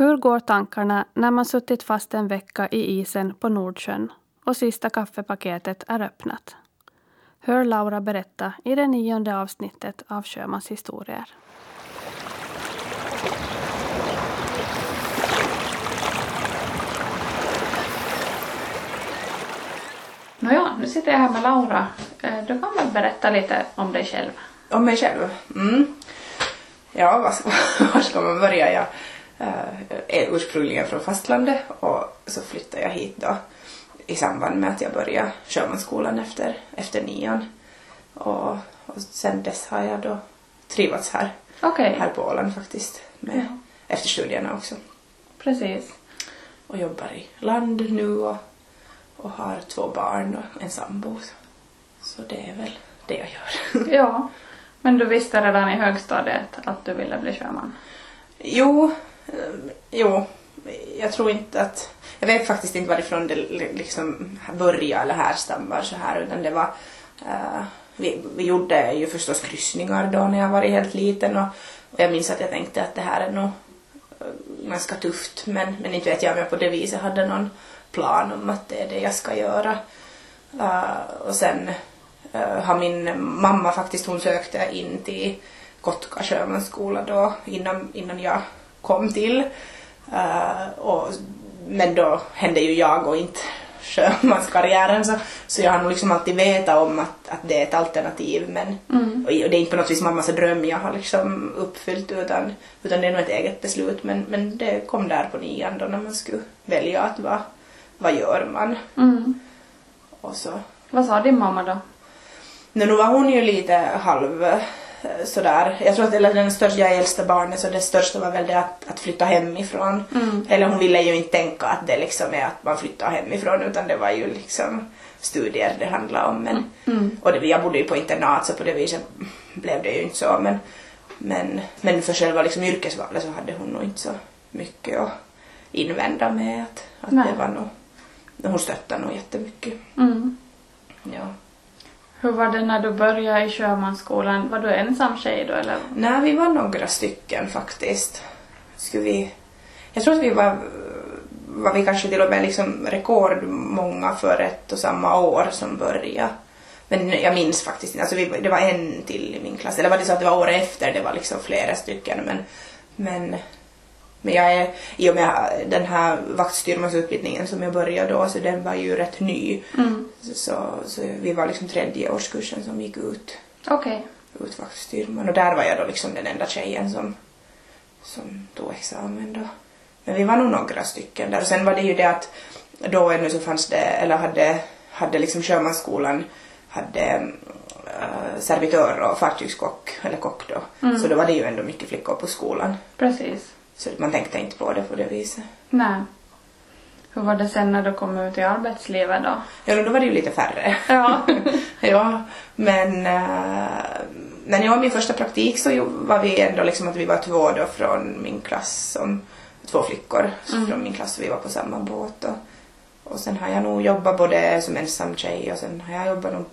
Hur går tankarna när man suttit fast en vecka i isen på Nordsjön och sista kaffepaketet är öppnat? Hör Laura berätta i det nionde avsnittet av Sjömans historier. Nåja, nu sitter jag här med Laura. Eh, du kan väl berätta lite om dig själv? Om mig själv? Mm. Ja, var ska, var ska man börja? Jag är ursprungligen från fastlandet och så flyttade jag hit då i samband med att jag började sjömansskolan efter, efter nian. Och, och sen dess har jag då trivats här, okay. här på Åland faktiskt, med, ja. efter studierna också. Precis. Och jobbar i land nu och och har två barn och en sambo. Så det är väl det jag gör. ja. Men du visste redan i högstadiet att du ville bli sjöman? Jo, eh, Eh, jo. Jag tror inte att... Jag vet faktiskt inte varifrån det liksom började eller härstammar så här utan det var... Uh, vi, vi gjorde ju förstås kryssningar då när jag var helt liten och, och jag minns att jag tänkte att det här är nog eh, ganska tufft men, men inte vet jag om jag på det viset hade någon plan om att det är det jag ska göra. Uh, och sen uh, har min mamma faktiskt, hon sökte in till Kotka sjömansskola då innan, innan jag kom till. Uh, och, men då hände ju jag och inte sjömanskarriären så, så jag har nog liksom alltid vetat om att, att det är ett alternativ men mm. och, det är inte på något vis mammas dröm jag har liksom uppfyllt utan, utan det är nog ett eget beslut men, men det kom där på nian då när man skulle välja att vara vad gör man? Mm. Och så. Vad sa din mamma då? Nu var hon ju lite halv eh, sådär. Jag tror att eller den största, jag är äldsta barnet så det största var väl det att, att flytta hemifrån. Mm. Eller hon ville ju inte tänka att det liksom är att man flyttar hemifrån utan det var ju liksom studier det handlade om. Men, mm. Och det, jag bodde ju på internat så på det viset blev det ju inte så men, men, men för själva liksom yrkesvalet så hade hon nog inte så mycket att invända med att, att det var nog hon stöttar nog jättemycket. Mm. Ja. Hur var det när du började i sjömansskolan? Var du ensam tjej då eller? Nej, vi var några stycken faktiskt. Skulle vi... Jag tror att vi var, var vi kanske till och med liksom rekordmånga för ett och samma år som började. Men jag minns faktiskt inte, alltså vi, det var en till i min klass, eller var det så att det var året efter det var liksom flera stycken men, men men jag är, i och med den här vaktstyrmansutbildningen som jag började då, så den var ju rätt ny. Mm. Så, så vi var liksom tredje årskursen som gick ut. Okej. Okay. Ut vaktstyrman. Och där var jag då liksom den enda tjejen som, som tog examen då. Men vi var nog några stycken där. Och sen var det ju det att då ännu så fanns det, eller hade, hade liksom sjömansskolan hade uh, servitör och fartygskock, eller kock då. Mm. Så då var det ju ändå mycket flickor på skolan. Precis. Så man tänkte inte på det på det viset. Nej. Hur var det sen när du kom ut i arbetslivet då? Ja, då var det ju lite färre. Ja. ja, men uh, när jag var min första praktik så var vi ändå liksom att vi var två då från min klass som två flickor mm. från min klass och vi var på samma båt och, och sen har jag nog jobbat både som ensam tjej och sen har jag jobbat nog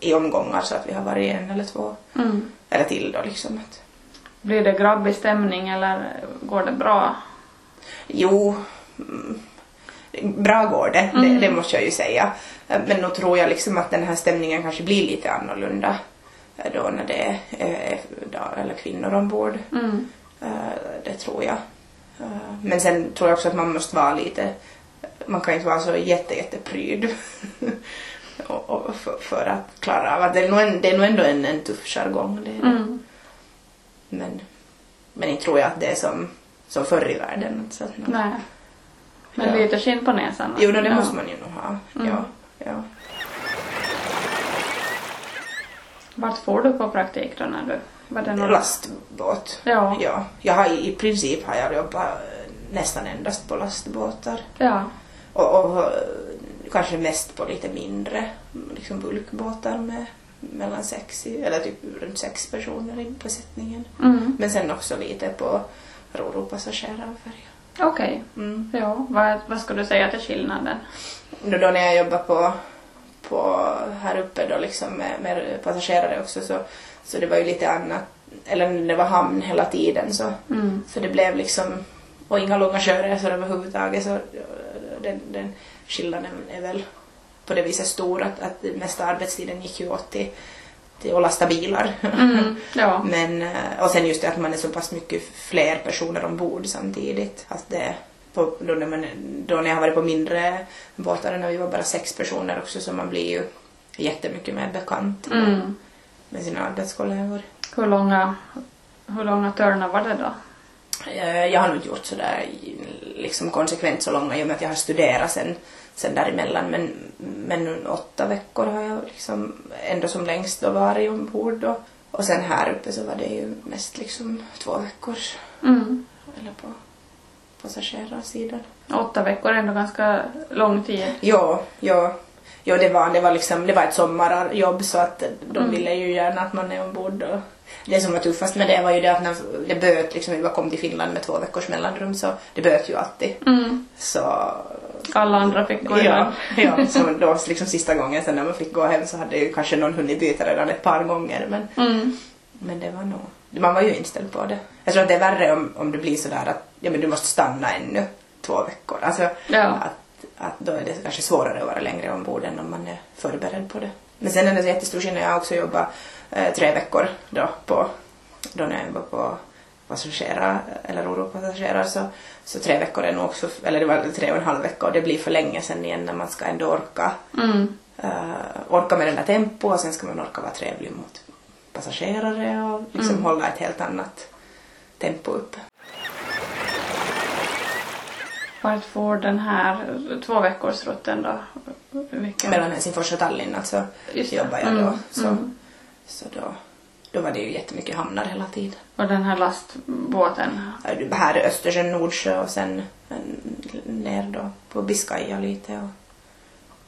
i omgångar så att vi har varit en eller två mm. eller till då liksom. Att, blir det grabbig stämning eller går det bra? Jo, mm, bra går det, mm. det, det, måste jag ju säga. Men nog tror jag liksom att den här stämningen kanske blir lite annorlunda då när det är eller kvinnor ombord. Mm. Eh, det tror jag. Eh, men sen tror jag också att man måste vara lite, man kan inte vara så jätte, jättepryd och, och för, för, att klara av att det är nog, en, det är nog ändå en, en tuff jargong. Det, mm. Men, men inte tror jag att det är som, som förr i världen. Så att, Nej. Men ja. lite skinn på näsan? Jo, det ja. måste man ju nog ha. Mm. Ja, ja. Vart får du på praktik då när du var det någon... Lastbåt. Ja. ja. Jag har, I princip har jag jobbat nästan endast på lastbåtar. Ja. Och, och kanske mest på lite mindre liksom bulkbåtar med mellan sex, eller typ runt sex personer i besättningen. Mm. Men sen också lite på roro passagerarfärja. Okej. Okay. Mm. Ja, vad, vad skulle du säga till skillnaden? Då, då när jag jobbar på, på här uppe då liksom med, med passagerare också så, så det var ju lite annat, eller det var hamn hela tiden så, mm. så det blev liksom och inga långa sjöresor överhuvudtaget så den, den skillnaden är väl på det viset stor att, att mesta arbetstiden gick ju åt till, till att lasta bilar. Mm, ja. Men, eh, och sen just det att man är så pass mycket fler personer ombord samtidigt. Att det, på, då, när man, då när jag har varit på mindre båtar när vi var bara sex personer också så man blir ju jättemycket mer bekant med, Mm. med sina arbetskollegor. Hur långa, hur långa törnar var det då? Eh, Jag har nog inte gjort sådär liksom konsekvent så långa i och med att jag har studerat sen, sen däremellan men, men åtta veckor har jag liksom ändå som längst då varit ombord och, och sen här uppe så var det ju mest liksom två veckors Mm. eller på passagerarsidan. Åtta veckor är ändå ganska lång tid. Jo, jo, jo det var, det var liksom, det var ett sommarjobb så att de Mm. ville ju gärna att man är ombord och det som var tuffast med det var ju det att när det böt liksom, vi kom till Finland med två veckors mellanrum så det böt ju alltid. Mm. Så Alla andra fick gå ja, iväg. ja, så då liksom sista gången sen när man fick gå hem så hade ju kanske någon hunnit byta redan ett par gånger men, Mm. men det var nog, man var ju inställd på det. Jag tror att det är värre om, om det blir sådär att ja, men du måste stanna ännu två veckor. Alltså Ja. att, att då är det kanske svårare att vara längre ombord än om man är förberedd på det. Men sen är det så jättestor skillnad, jag har också jobbat eh, tre veckor då på, då när jag jobbade på passagerare eller oro-passagerare så, så tre veckor är nog också, eller det var tre och en halv vecka och det blir för länge sen igen när man ska ändå orka Mm. eh, orka med den där tempo och sen ska man orka vara trevlig mot passagerare och liksom Mm. hålla ett helt annat tempo uppe. Vart får den här två veckors rutten då? Mellan Helsingfors och Tallinn alltså Just det. jobbar jag då. Mm, Så, mm. så då, då var det ju jättemycket hamnar hela tiden. Och den här lastbåten? Här är Östersjön, Nordsjö och sen ner då på Biscaya lite. Och,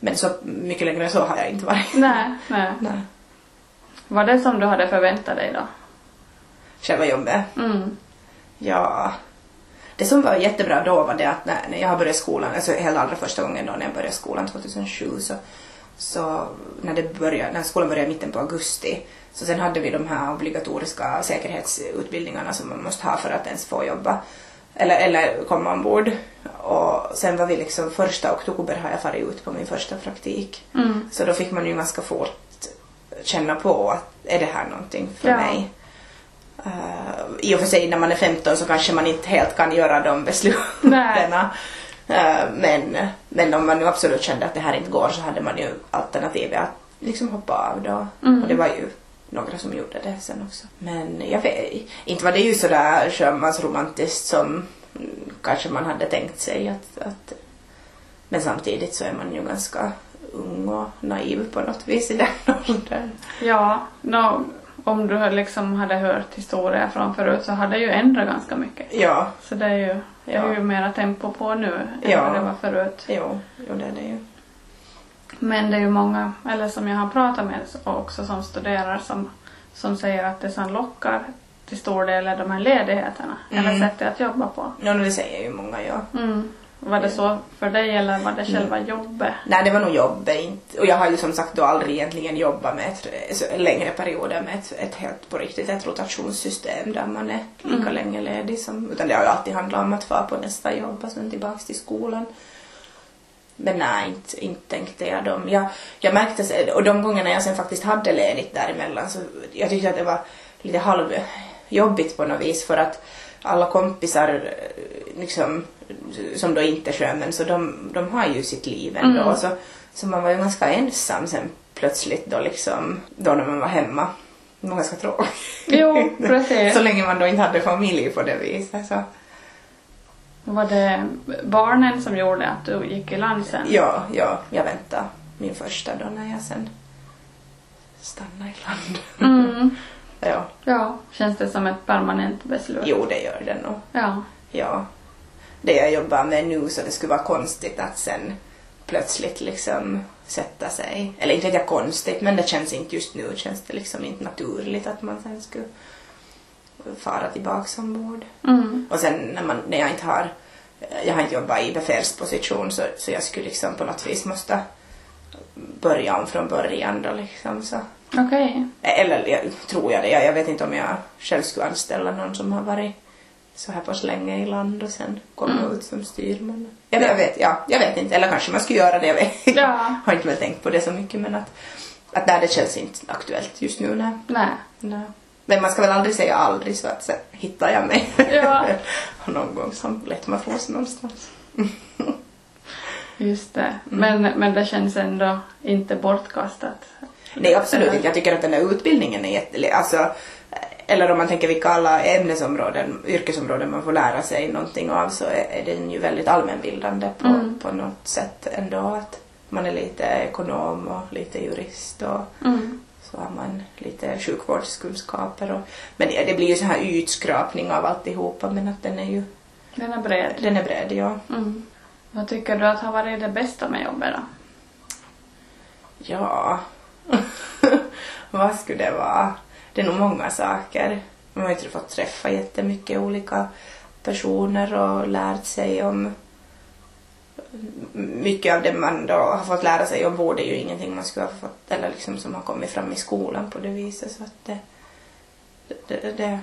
men så mycket längre än så har jag inte varit. Nej, nej. Nej. Var det som du hade förväntat dig då? Själva jobbet. Mm. Ja. Det som var jättebra då var det att när, jag började skolan, alltså helt allra första gången då när jag började skolan 2007 så, så när, det började, när skolan började i mitten på augusti så sen hade vi de här obligatoriska säkerhetsutbildningarna som man måste ha för att ens få jobba eller, eller komma ombord. Och sen var vi liksom första oktober har jag farit ut på min första praktik. Mm. Så då fick man ju ganska fort känna på att är det här någonting för Ja. mig? Uh, I och för sig när man är 15 så kanske man inte helt kan göra de besluten. Uh, men, men om man nu absolut kände att det här inte går så hade man ju alternativet att liksom hoppa av då. Mm. Och det var ju några som gjorde det sen också. Men jag vet inte var det ju sådär sjömansromantiskt som kanske man hade tänkt sig att, att men samtidigt så är man ju ganska ung och naiv på något vis i den åldern. Ja, nå, om du liksom hade hört historier från förut så hade det ju ändrat ganska mycket. Ja, Så det är ju, det är Ja. ju mera tempo på nu än Ja. vad det var förut. jo, jo det är det ju. Men det är ju många, eller som jag har pratat med också som studerar som, som säger att det som lockar till stor del är de här ledigheterna. Eller Mm. sättet att jobba på. Ja, det säger ju många ja. Mm. Var det så för dig eller var det själva jobbet? Nej, det var nog jobbet inte. Och jag har ju som sagt då aldrig egentligen jobbat med ett, så längre perioder med ett, ett helt på riktigt ett rotationssystem där man är lika Mm. länge ledig som, utan det har ju alltid handlat om att få på nästa jobb och sen tillbaks till skolan. Men nej, inte, inte tänkte jag dem. Jag, jag märkte, och de gångerna jag sen faktiskt hade ledigt däremellan så jag tyckte att det var lite halvjobbigt på något vis för att alla kompisar eh, liksom, som då inte är sjömän så de, de har ju sitt liv ändå. Mm. Så, så man var ju ganska ensam sen plötsligt då liksom, då när man var hemma. Det var ganska tråkigt. Jo, precis. så länge man då inte hade familj på det viset. Så. Var det barnen som gjorde att du gick i land sen? Ja, ja, jag väntade min första då när jag sen stannade i land. Mm. Ja, Ja, känns det som ett permanent beslut? jo det gör det nog. Ja. Ja. Det jag jobbar med nu så det skulle vara konstigt att sen plötsligt liksom sätta sig. Eller inte vet jag konstigt men det känns inte just nu känns det liksom inte naturligt att man sen skulle fara tillbaks ombord. Mm. Och sen när, man, när jag inte har, jag har inte jobbat i befälsposition så, så jag skulle liksom på något vis måste börja om från början då liksom så. Okej. Eller jag, tror jag det, jag, jag vet inte om jag själv skulle anställa någon som har varit så här pass länge i land och sen komma ut som styrman. Jag jag vet, ja, jag vet inte, eller kanske man skulle göra det, jag vet Ja. har inte väl tänkt på det så mycket men att, att där det känns inte aktuellt just nu. Nej. Nej. nej. Men man ska väl aldrig säga aldrig så att så hittar jag mig Ja. någon gång som Lettmafors någonstans. Just det. Men, men det känns ändå inte bortkastat. Nej absolut inte, jag tycker att den där utbildningen är jätte... Alltså, eller om man tänker vilka alla ämnesområden, yrkesområden man får lära sig någonting av så är, är den ju väldigt allmänbildande på, Mm. på något sätt ändå. Att man är lite ekonom och lite jurist och Mm. så har man lite sjukvårdskunskaper. Och, men det, det blir ju så här utskrapning av alltihopa men att den är ju Den är bred. den är bred, ja. Mm. Vad tycker du att har varit det bästa med jobbet då? Ja, vad skulle det vara? Det är nog många saker. Man har ju fått träffa jättemycket olika personer och lärt sig om mycket av det man då har fått lära sig ombord är ju ingenting man skulle ha fått eller liksom som har kommit fram i skolan på det viset så att det, det, det,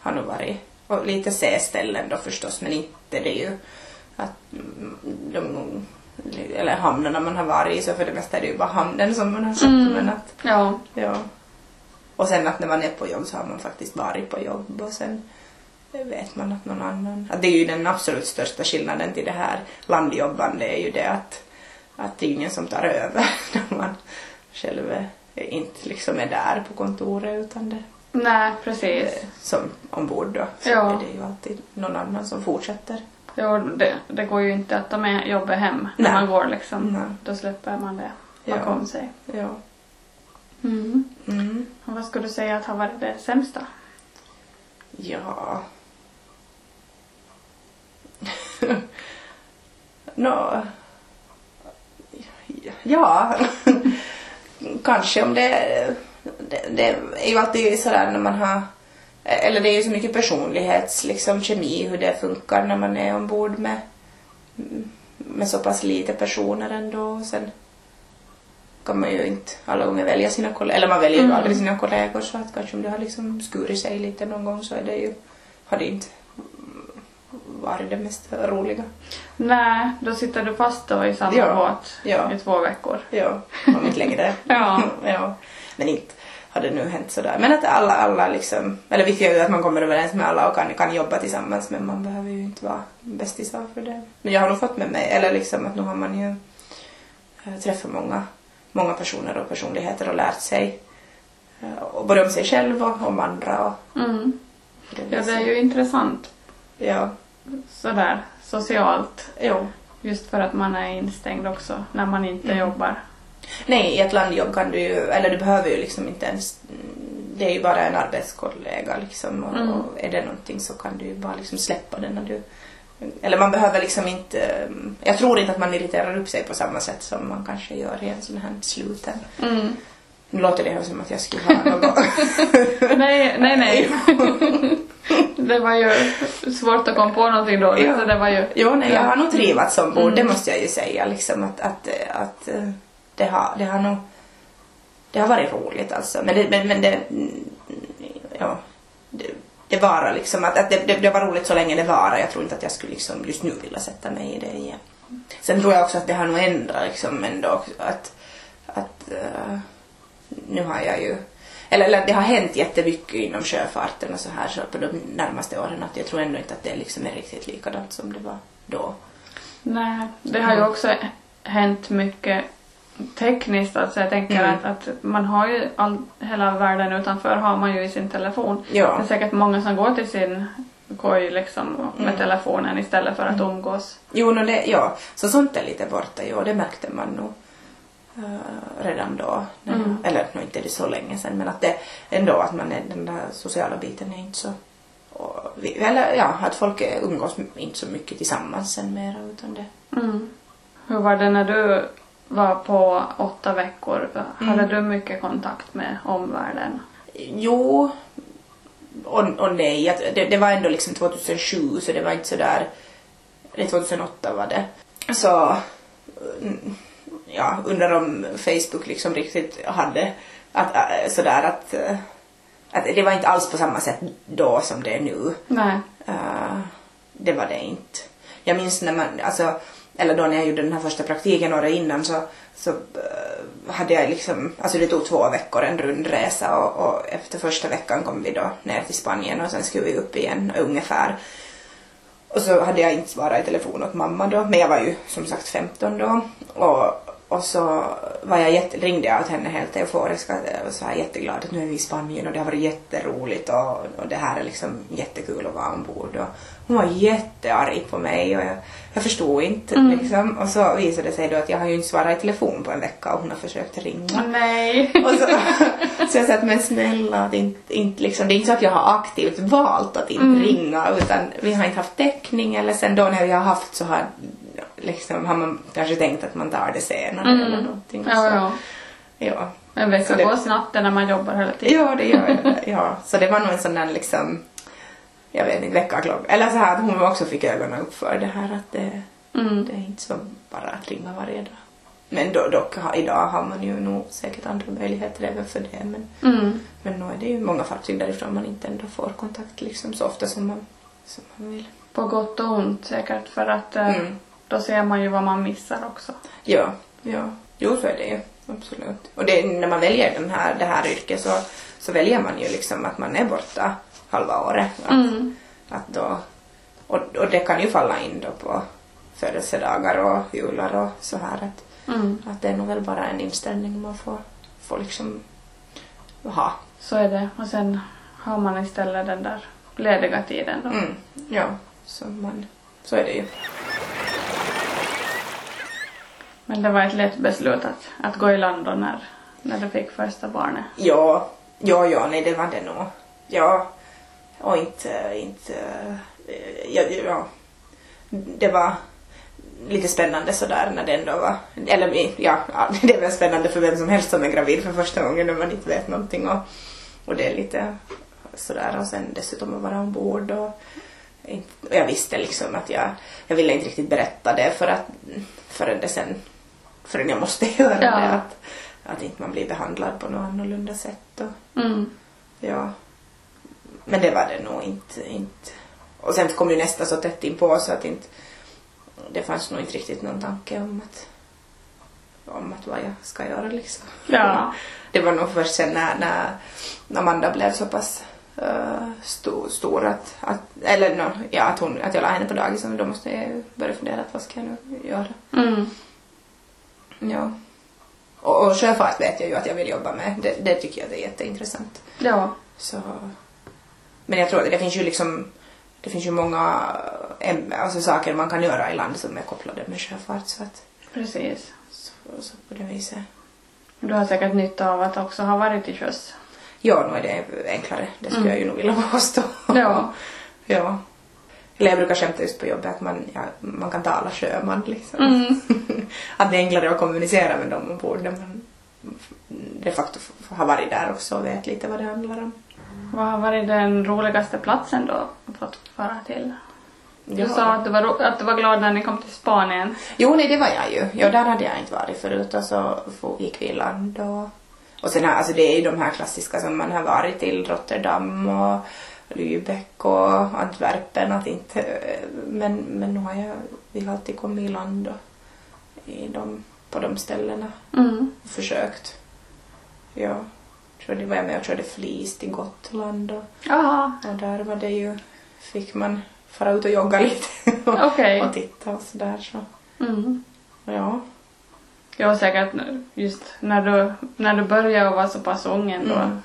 har nog varit och lite se-ställen då förstås men inte det är ju att mm, de eller hamnarna man har varit i så för det mesta är det ju bara hamnen som man har sett Mm. men att Ja. ja och sen att när man är på jobb så har man faktiskt varit på jobb och sen vet man att någon annan... Att det är ju den absolut största skillnaden till det här landjobbande är ju det att, att det är ingen som tar över när man själv inte liksom är där på kontoret utan det Nej, precis. som ombord då så Ja. är det ju alltid någon annan som fortsätter. Jo, det, det går ju inte att ta med jobbet hem när Nej. man går liksom. Nej. Då släpper man det Ja. bakom sig. Ja. Mm. Mm. Och vad skulle du säga att har varit det sämsta? Ja. Nå. Ja. Kanske om det, det... Det är ju alltid sådär när man har... Eller det är ju så mycket personlighets, liksom kemi, hur det funkar när man är ombord med, med så pass lite personer ändå. Sen kan man ju inte alla gånger välja sina kollegor, eller man väljer ju Mm. aldrig sina kollegor så att kanske om det har liksom skurit sig lite någon gång så är det ju, har det inte varit det mest roliga. Nej, då sitter du fast då i samma Ja. båt Ja. i två veckor. Ja, om inte längre. Ja. ja. Men inte det nu hänt sådär. Men att alla, alla liksom, eller vi är ju att man kommer överens med alla och kan, kan jobba tillsammans men man behöver ju inte vara bästisar för det. Men jag har nog fått med mig, eller liksom att nu har man ju äh, träffat många, många personer och personligheter och lärt sig äh, och både om sig själv och om andra. Och, Mm. det Ja, det är ju intressant Ja, sådär socialt. jo. Just för att man är instängd också när man inte Mm. jobbar. Nej, i ett landjobb kan du ju, eller du behöver ju liksom inte ens, det är ju bara en arbetskollega liksom och, Mm. och är det någonting så kan du ju bara liksom släppa det när du, eller man behöver liksom inte, jag tror inte att man irriterar upp sig på samma sätt som man kanske gör i en sån här sluten. Mm. Nu låter det som att jag skulle ha något. nej, nej, nej. det var ju svårt att komma på någonting dåligt Ja. så det var ju... Jo, nej, jag har nog trivats ombord, Mm. det måste jag ju säga liksom att, att, att eh, det har, det har nog, det har varit roligt alltså. Men det, men, men det, ja, det, det varar liksom, att, att det, det, det var roligt så länge det varar. Jag tror inte att jag skulle liksom just nu vilja sätta mig i det igen. Sen tror jag också att det har nog ändrat liksom ändå att, att eh, nu har jag ju eller, eller det har hänt jättemycket inom sjöfarten och så här så på de närmaste åren att jag tror ändå inte att det liksom är riktigt likadant som det var då. Nej, det har ju Mm. också hänt mycket tekniskt. Alltså jag tänker Mm. att, att man har ju all, hela världen utanför har man ju i sin telefon. Det Ja. är säkert många som går till sin koj liksom med Mm. telefonen istället för att umgås. Jo, no, det, ja, så sånt är lite borta, ja, det märkte man nog eh, redan då. Mm. Eller nu inte det så länge sedan, men att det ändå att man är, den där sociala biten är inte så och vi, eller ja, att folk umgås inte så mycket tillsammans sen mera utan det. Mm. Hur var det när du var på åtta veckor? Hade Mm. du mycket kontakt med omvärlden? Jo och, och nej, det, det var ändå liksom 2007 så det var inte sådär, eller 2008 var det. Så ja, undrar om Facebook liksom riktigt hade att, äh, sådär att äh, att det var inte alls på samma sätt då som det är nu. Nej. Uh, det var det inte. Jag minns när man, alltså, eller då när jag gjorde den här första praktiken året innan så, så eh, hade jag liksom, alltså det tog två veckor en rundresa och, och efter första veckan kom vi då ner till Spanien och sen skulle vi upp igen ungefär. Och så hade jag inte svarat i telefon åt mamma då, men jag var ju som sagt 15 då. Och, och så var jag jätte, ringde jag åt henne helt euforisk och så här jätteglad att nu är vi i Spanien och det har varit jätteroligt och, och det här är liksom jättekul att vara ombord. Och hon var jättearg på mig och jag, jag förstod inte Mm. liksom. Och så visade det sig då att jag har ju inte svarat i telefon på en vecka och hon har försökt ringa. Nej. Och så, så jag sa att men snälla, att inte, inte liksom, det är inte så att jag har aktivt valt att inte Mm. ringa utan vi har inte haft täckning eller sen då när vi har haft så har, liksom, har man kanske tänkt att man tar det senare Mm. eller någonting. Ja, så, ja. ja. En vecka det- går snabbt när man jobbar hela tiden. Ja, det gör det. Ja. Så det var nog en sån där liksom, jag vet inte, väckarklocka. Eller så här att hon också fick ögonen upp för det här att det, Mm. det är inte så bara att ringa varje dag. Men då, dock idag har man ju nog säkert andra möjligheter även för det. Men, Mm. men nu är det ju många fartyg därifrån man inte ändå får kontakt liksom så ofta som man, som man vill. På gott och ont säkert för att eh, Mm. Då ser man ju vad man missar också. Ja, ja. Jo, så är det ju. Absolut. Och det, när man väljer den här, det här yrket så, så väljer man ju liksom att man är borta halva året. Att, Mm. att då, och, och det kan ju falla in då på födelsedagar och jular och så här. Att, Mm. att det är nog väl bara en inställning man får, får liksom ha. Så är det. Och sen har man istället den där lediga tiden då. Mm. Ja, så, man, så är det ju. Men det var ett lätt beslut att, att gå i land då när, när du fick första barnet. Ja, ja, ja, nej det var det nog. Ja, och inte, inte, eh, ja, ja. Det var lite spännande sådär när det ändå var, eller ja, ja, det är väl spännande för vem som helst som är gravid för första gången när man inte vet någonting och, och det är lite sådär och sen dessutom att vara ombord och, och jag visste liksom att jag, jag ville inte riktigt berätta det för att, förrän det sen, förrän jag måste göra Ja. det. Att, att inte man blir behandlad på något annorlunda sätt. Och, Mm. ja. Men det var det nog inte, inte. Och sen kom ju nästa så tätt inpå så att inte, det fanns nog inte riktigt någon tanke om att, om att vad jag ska göra liksom. Ja. Det var nog först sen när, när Amanda blev så pass uh, stor, stor att, att eller no, ja, att, hon, att jag la henne på dagis då måste jag börja fundera att vad ska jag nu göra. Mm. Ja. Och, och sjöfart vet jag ju att jag vill jobba med. Det, det tycker jag det är jätteintressant. Ja. Så. Men jag tror att det finns ju liksom det finns ju många alltså, saker man kan göra i land som är kopplade med sjöfart så att Precis. så, så på det viset. Du har säkert nytta av att också ha varit till sjöss. Ja, nog är det enklare. Det skulle Mm. jag ju nog vilja påstå. Ja. ja. Eller jag brukar skämta just på jobbet att man, ja, man kan tala sjöman liksom. Mm. att det är enklare att kommunicera med dem ombord när man de facto har varit där också och vet lite vad det handlar om. Vad har varit den roligaste platsen du fått fara till? Du Ja. sa att du, var, att du var glad när ni kom till Spanien. Jo, nej, det var jag ju. Ja, där hade jag inte varit förut och så gick vi i land och... Och sen alltså det är ju de här klassiska som man har varit till, Rotterdam och Lübeck och Antwerpen, att inte... Men, men nu har jag, vi har alltid kommit i land och i de, på de ställena Mm. och försökt. Ja, körde, var jag med och körde flis till Gotland och, och där var det ju, fick man fara ut och jogga lite och, Okej. och titta och sådär så. Mm. Ja. Ja, säkert nu- just när du, när du började och var så pass ung ändå. Mm.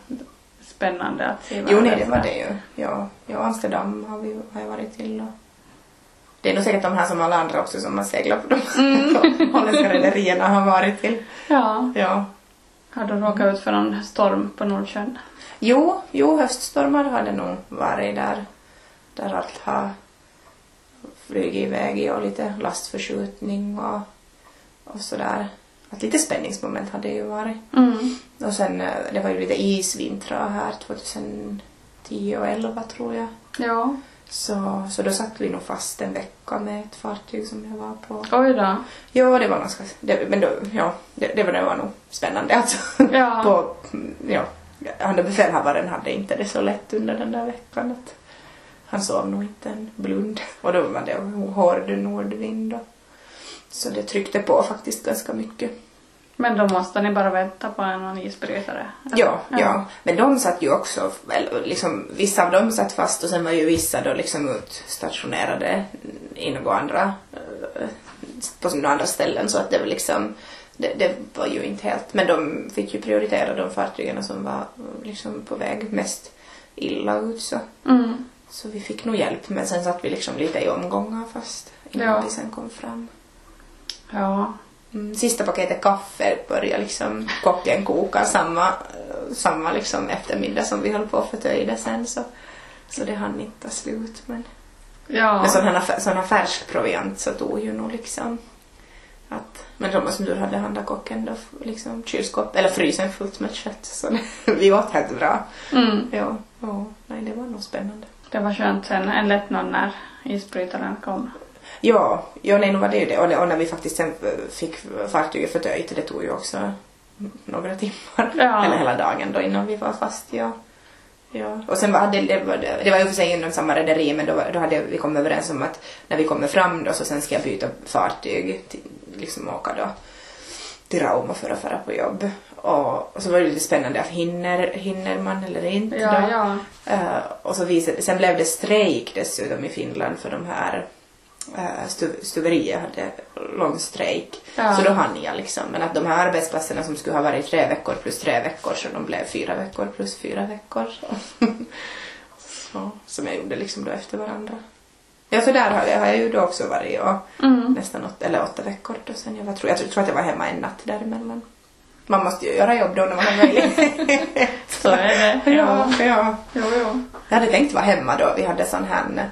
Spännande att se Jo, världen nej, det var det ju. Ja, ja Amsterdam har, vi, har jag varit till och det är nog säkert de här som alla andra också som har seglat på de Mm. holländska rederierna har varit till. Ja. Ja. Har du råkat ut för någon storm på Nordsjön? Jo, jo, höststormar har det nog varit där, där allt har flugit iväg och lite lastförskjutning och, och sådär. Att lite spänningsmoment hade det ju varit. Mm. Och sen, eh, det var ju lite isvintrar här 2010 och 11 tror jag. Ja. Så, så då satt vi nog fast en vecka med ett fartyg som jag var på. Oj då. Ja, det var ganska, det, men då, ja, det, det var, det var nog spännande alltså. Ja. på, ja, han befälhavaren hade inte det så lätt under den där veckan. Att han sov nog inte en blund. Och då var det hård nordvind. Och, så det tryckte på faktiskt ganska mycket. Men då måste ni bara vänta på en isbrytare? Ja, ja, ja. Men de satt ju också, liksom, vissa av dem satt fast och sen var ju vissa då liksom utstationerade i några andra, eh, på några andra ställen så att det var liksom det, det, var ju inte helt, men de fick ju prioritera de fartygen som var liksom på väg mest illa ut så. Mm. Så vi fick nog hjälp men sen satt vi liksom lite i omgångar fast innan ja. vi sen kom fram. Ja. Mm, sista paketet kaffe började liksom kocken koka samma, samma liksom eftermiddag som vi höll på att förtöjda sen så, så det hann inte ta slut men Ja. Men sån här färsk proviant så tog ju nog liksom att, men de som du hade handlat kocken då liksom kylskåp, eller frysen fullt med kött så vi åt helt bra. Mm. Ja, ja, nej det var nog spännande. Det var skönt sen, en lättnad när isbrytaren kom. Ja, ja nej, nu var det ju det. Och, och när vi faktiskt sen fick fartyget förtöjt, det tog ju också några timmar. Ja. Eller hela dagen då innan vi var fast, ja. Ja. Och sen var det, det, var, det var ju för sig inom samma rederi men då, då hade vi kommit överens om att när vi kommer fram då så sen ska jag byta fartyg, till, liksom åka då till Rauma för att fara på jobb. Och, och, så var det lite spännande, hinner, hinner man eller inte ja, då? Ja. Uh, och så visade, sen blev det strejk dessutom i Finland för de här stu, stuveriet hade lång strejk. Ja. Så då hann jag liksom. Men att de här arbetsplatserna som skulle ha varit tre veckor plus tre veckor så de blev fyra veckor plus fyra veckor. så, som jag gjorde liksom då efter varandra. Ja, så där har jag, har jag ju då också varit och mm. nästan åtta, eller åtta veckor då sen jag var, tror, jag tror att jag var hemma en natt däremellan. Man måste ju göra jobb då när man har möjlighet. så är det. Ja, ja. Jo, jo. Jag hade tänkt vara hemma då. Vi hade sån här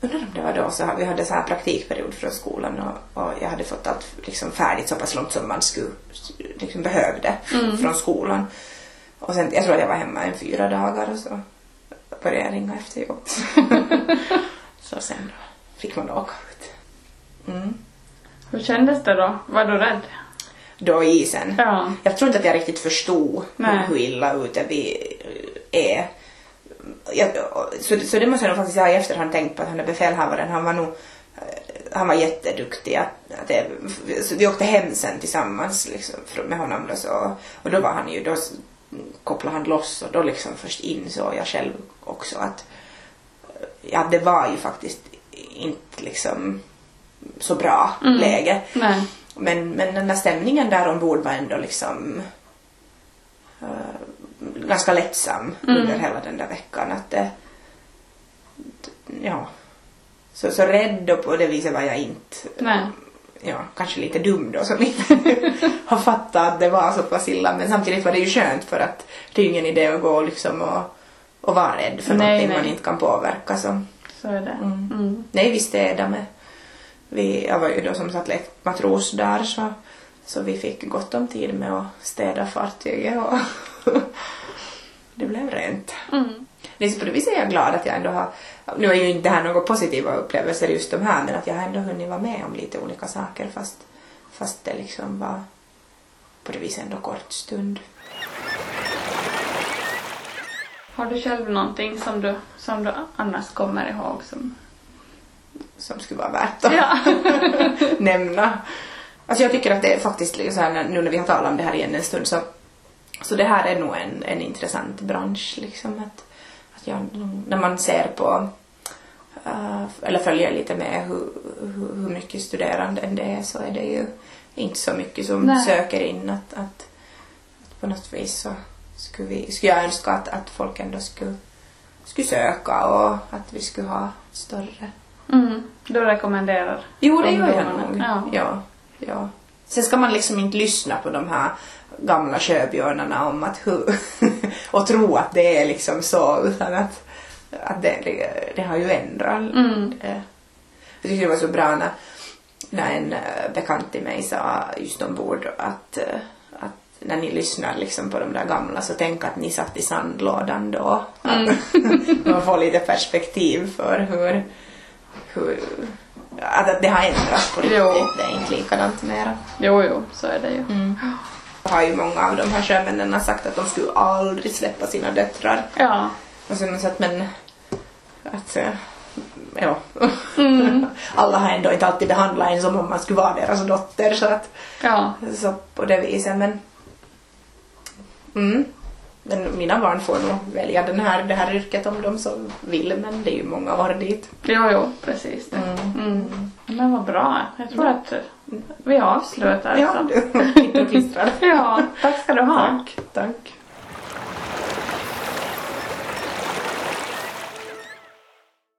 undrar om det var då så vi hade så här praktikperiod från skolan och, och jag hade fått allt liksom färdigt så pass långt som man skulle liksom behövde Mm. från skolan. Och sen, jag tror att jag var hemma en fyra dagar och så började jag ringa efter jobb. så sen då fick man åka ut. Mm. Hur kändes det då? Var du rädd? Då i isen. Ja. Jag tror inte att jag riktigt förstod Nej. hur illa ute vi är. Jag, så, så det måste jag nog faktiskt ha i efterhand tänkt på att han är befälhavaren, han var nog han var jätteduktig. Att, att det, vi åkte hem sen tillsammans liksom, med honom då, så, och då var han ju, då kopplade han loss och då liksom först insåg jag själv också att ja, det var ju faktiskt inte liksom så bra Mm. läge. Nej. Men, men den där stämningen där ombord var ändå liksom uh, ganska lättsam Mm. under hela den där veckan. Att det, ja. Så, så rädd och på det viset var jag inte. Nej. Ja, kanske lite dum då som inte har fattat att det var så pass illa. Men samtidigt var det ju skönt för att det är ju ingen idé att gå liksom och, och vara rädd för Nej, någonting nej. man inte kan påverka. Så. Så är det. Mm. Mm. Nej, vi städade med. Vi, jag var ju då som sagt matros där så, så vi fick gott om tid med att städa fartyget och det blev rent. Mm. Så på det viset är jag glad att jag ändå har, nu är ju inte det här några positiva upplevelser just de här men att jag har ändå hunnit vara med om lite olika saker fast, fast det liksom var på det viset ändå kort stund. Har du själv någonting som du, som du annars kommer ihåg som... som skulle vara värt att Ja. nämna. Alltså jag tycker att det är faktiskt liksom nu när vi har talat om det här igen en stund så, så det här är nog en, en intressant bransch liksom att, att jag, när man ser på eh, eller följer lite med hur, hur, hur mycket studerande det är så är det ju inte så mycket som Nej. söker in att, att, att på något vis så skulle, vi, skulle jag önska att, att folk ändå skulle, skulle söka och att vi skulle ha större Mm. Du rekommenderar? Jo, det gör jag nog. Ja. Ja. Ja, Sen ska man liksom inte lyssna på de här gamla sjöbjörnarna om att hur och tro att det är liksom så utan att, att det, det, det har ju ändrat. Mm. Eh, Jag tyckte det var så bra när, när en eh, bekant till mig sa just ombord att, eh, att när ni lyssnar liksom på de där gamla så tänk att ni satt i sandlådan då. Mm. Man får lite perspektiv för hur, hur att att det har ändrats på riktigt. Det är inte likadant mera. Jo, jo, så är det ju. Mm. Har ju många av de här sjömännen sagt att de skulle aldrig släppa sina döttrar. Ja. Och så har man sagt men att eh, ja. Mm. Alla har ändå inte alltid behandlat en som om man skulle vara deras dotter så att Ja. så på det viset men mm. Men mina barn får nog välja den här, det här yrket om de så vill men det är ju många år dit. Jo, jo, precis det. Mm. Mm. Men vad bra. Jag tror att vi avslutar. Ja, du ja, tack ska du ha. Tack.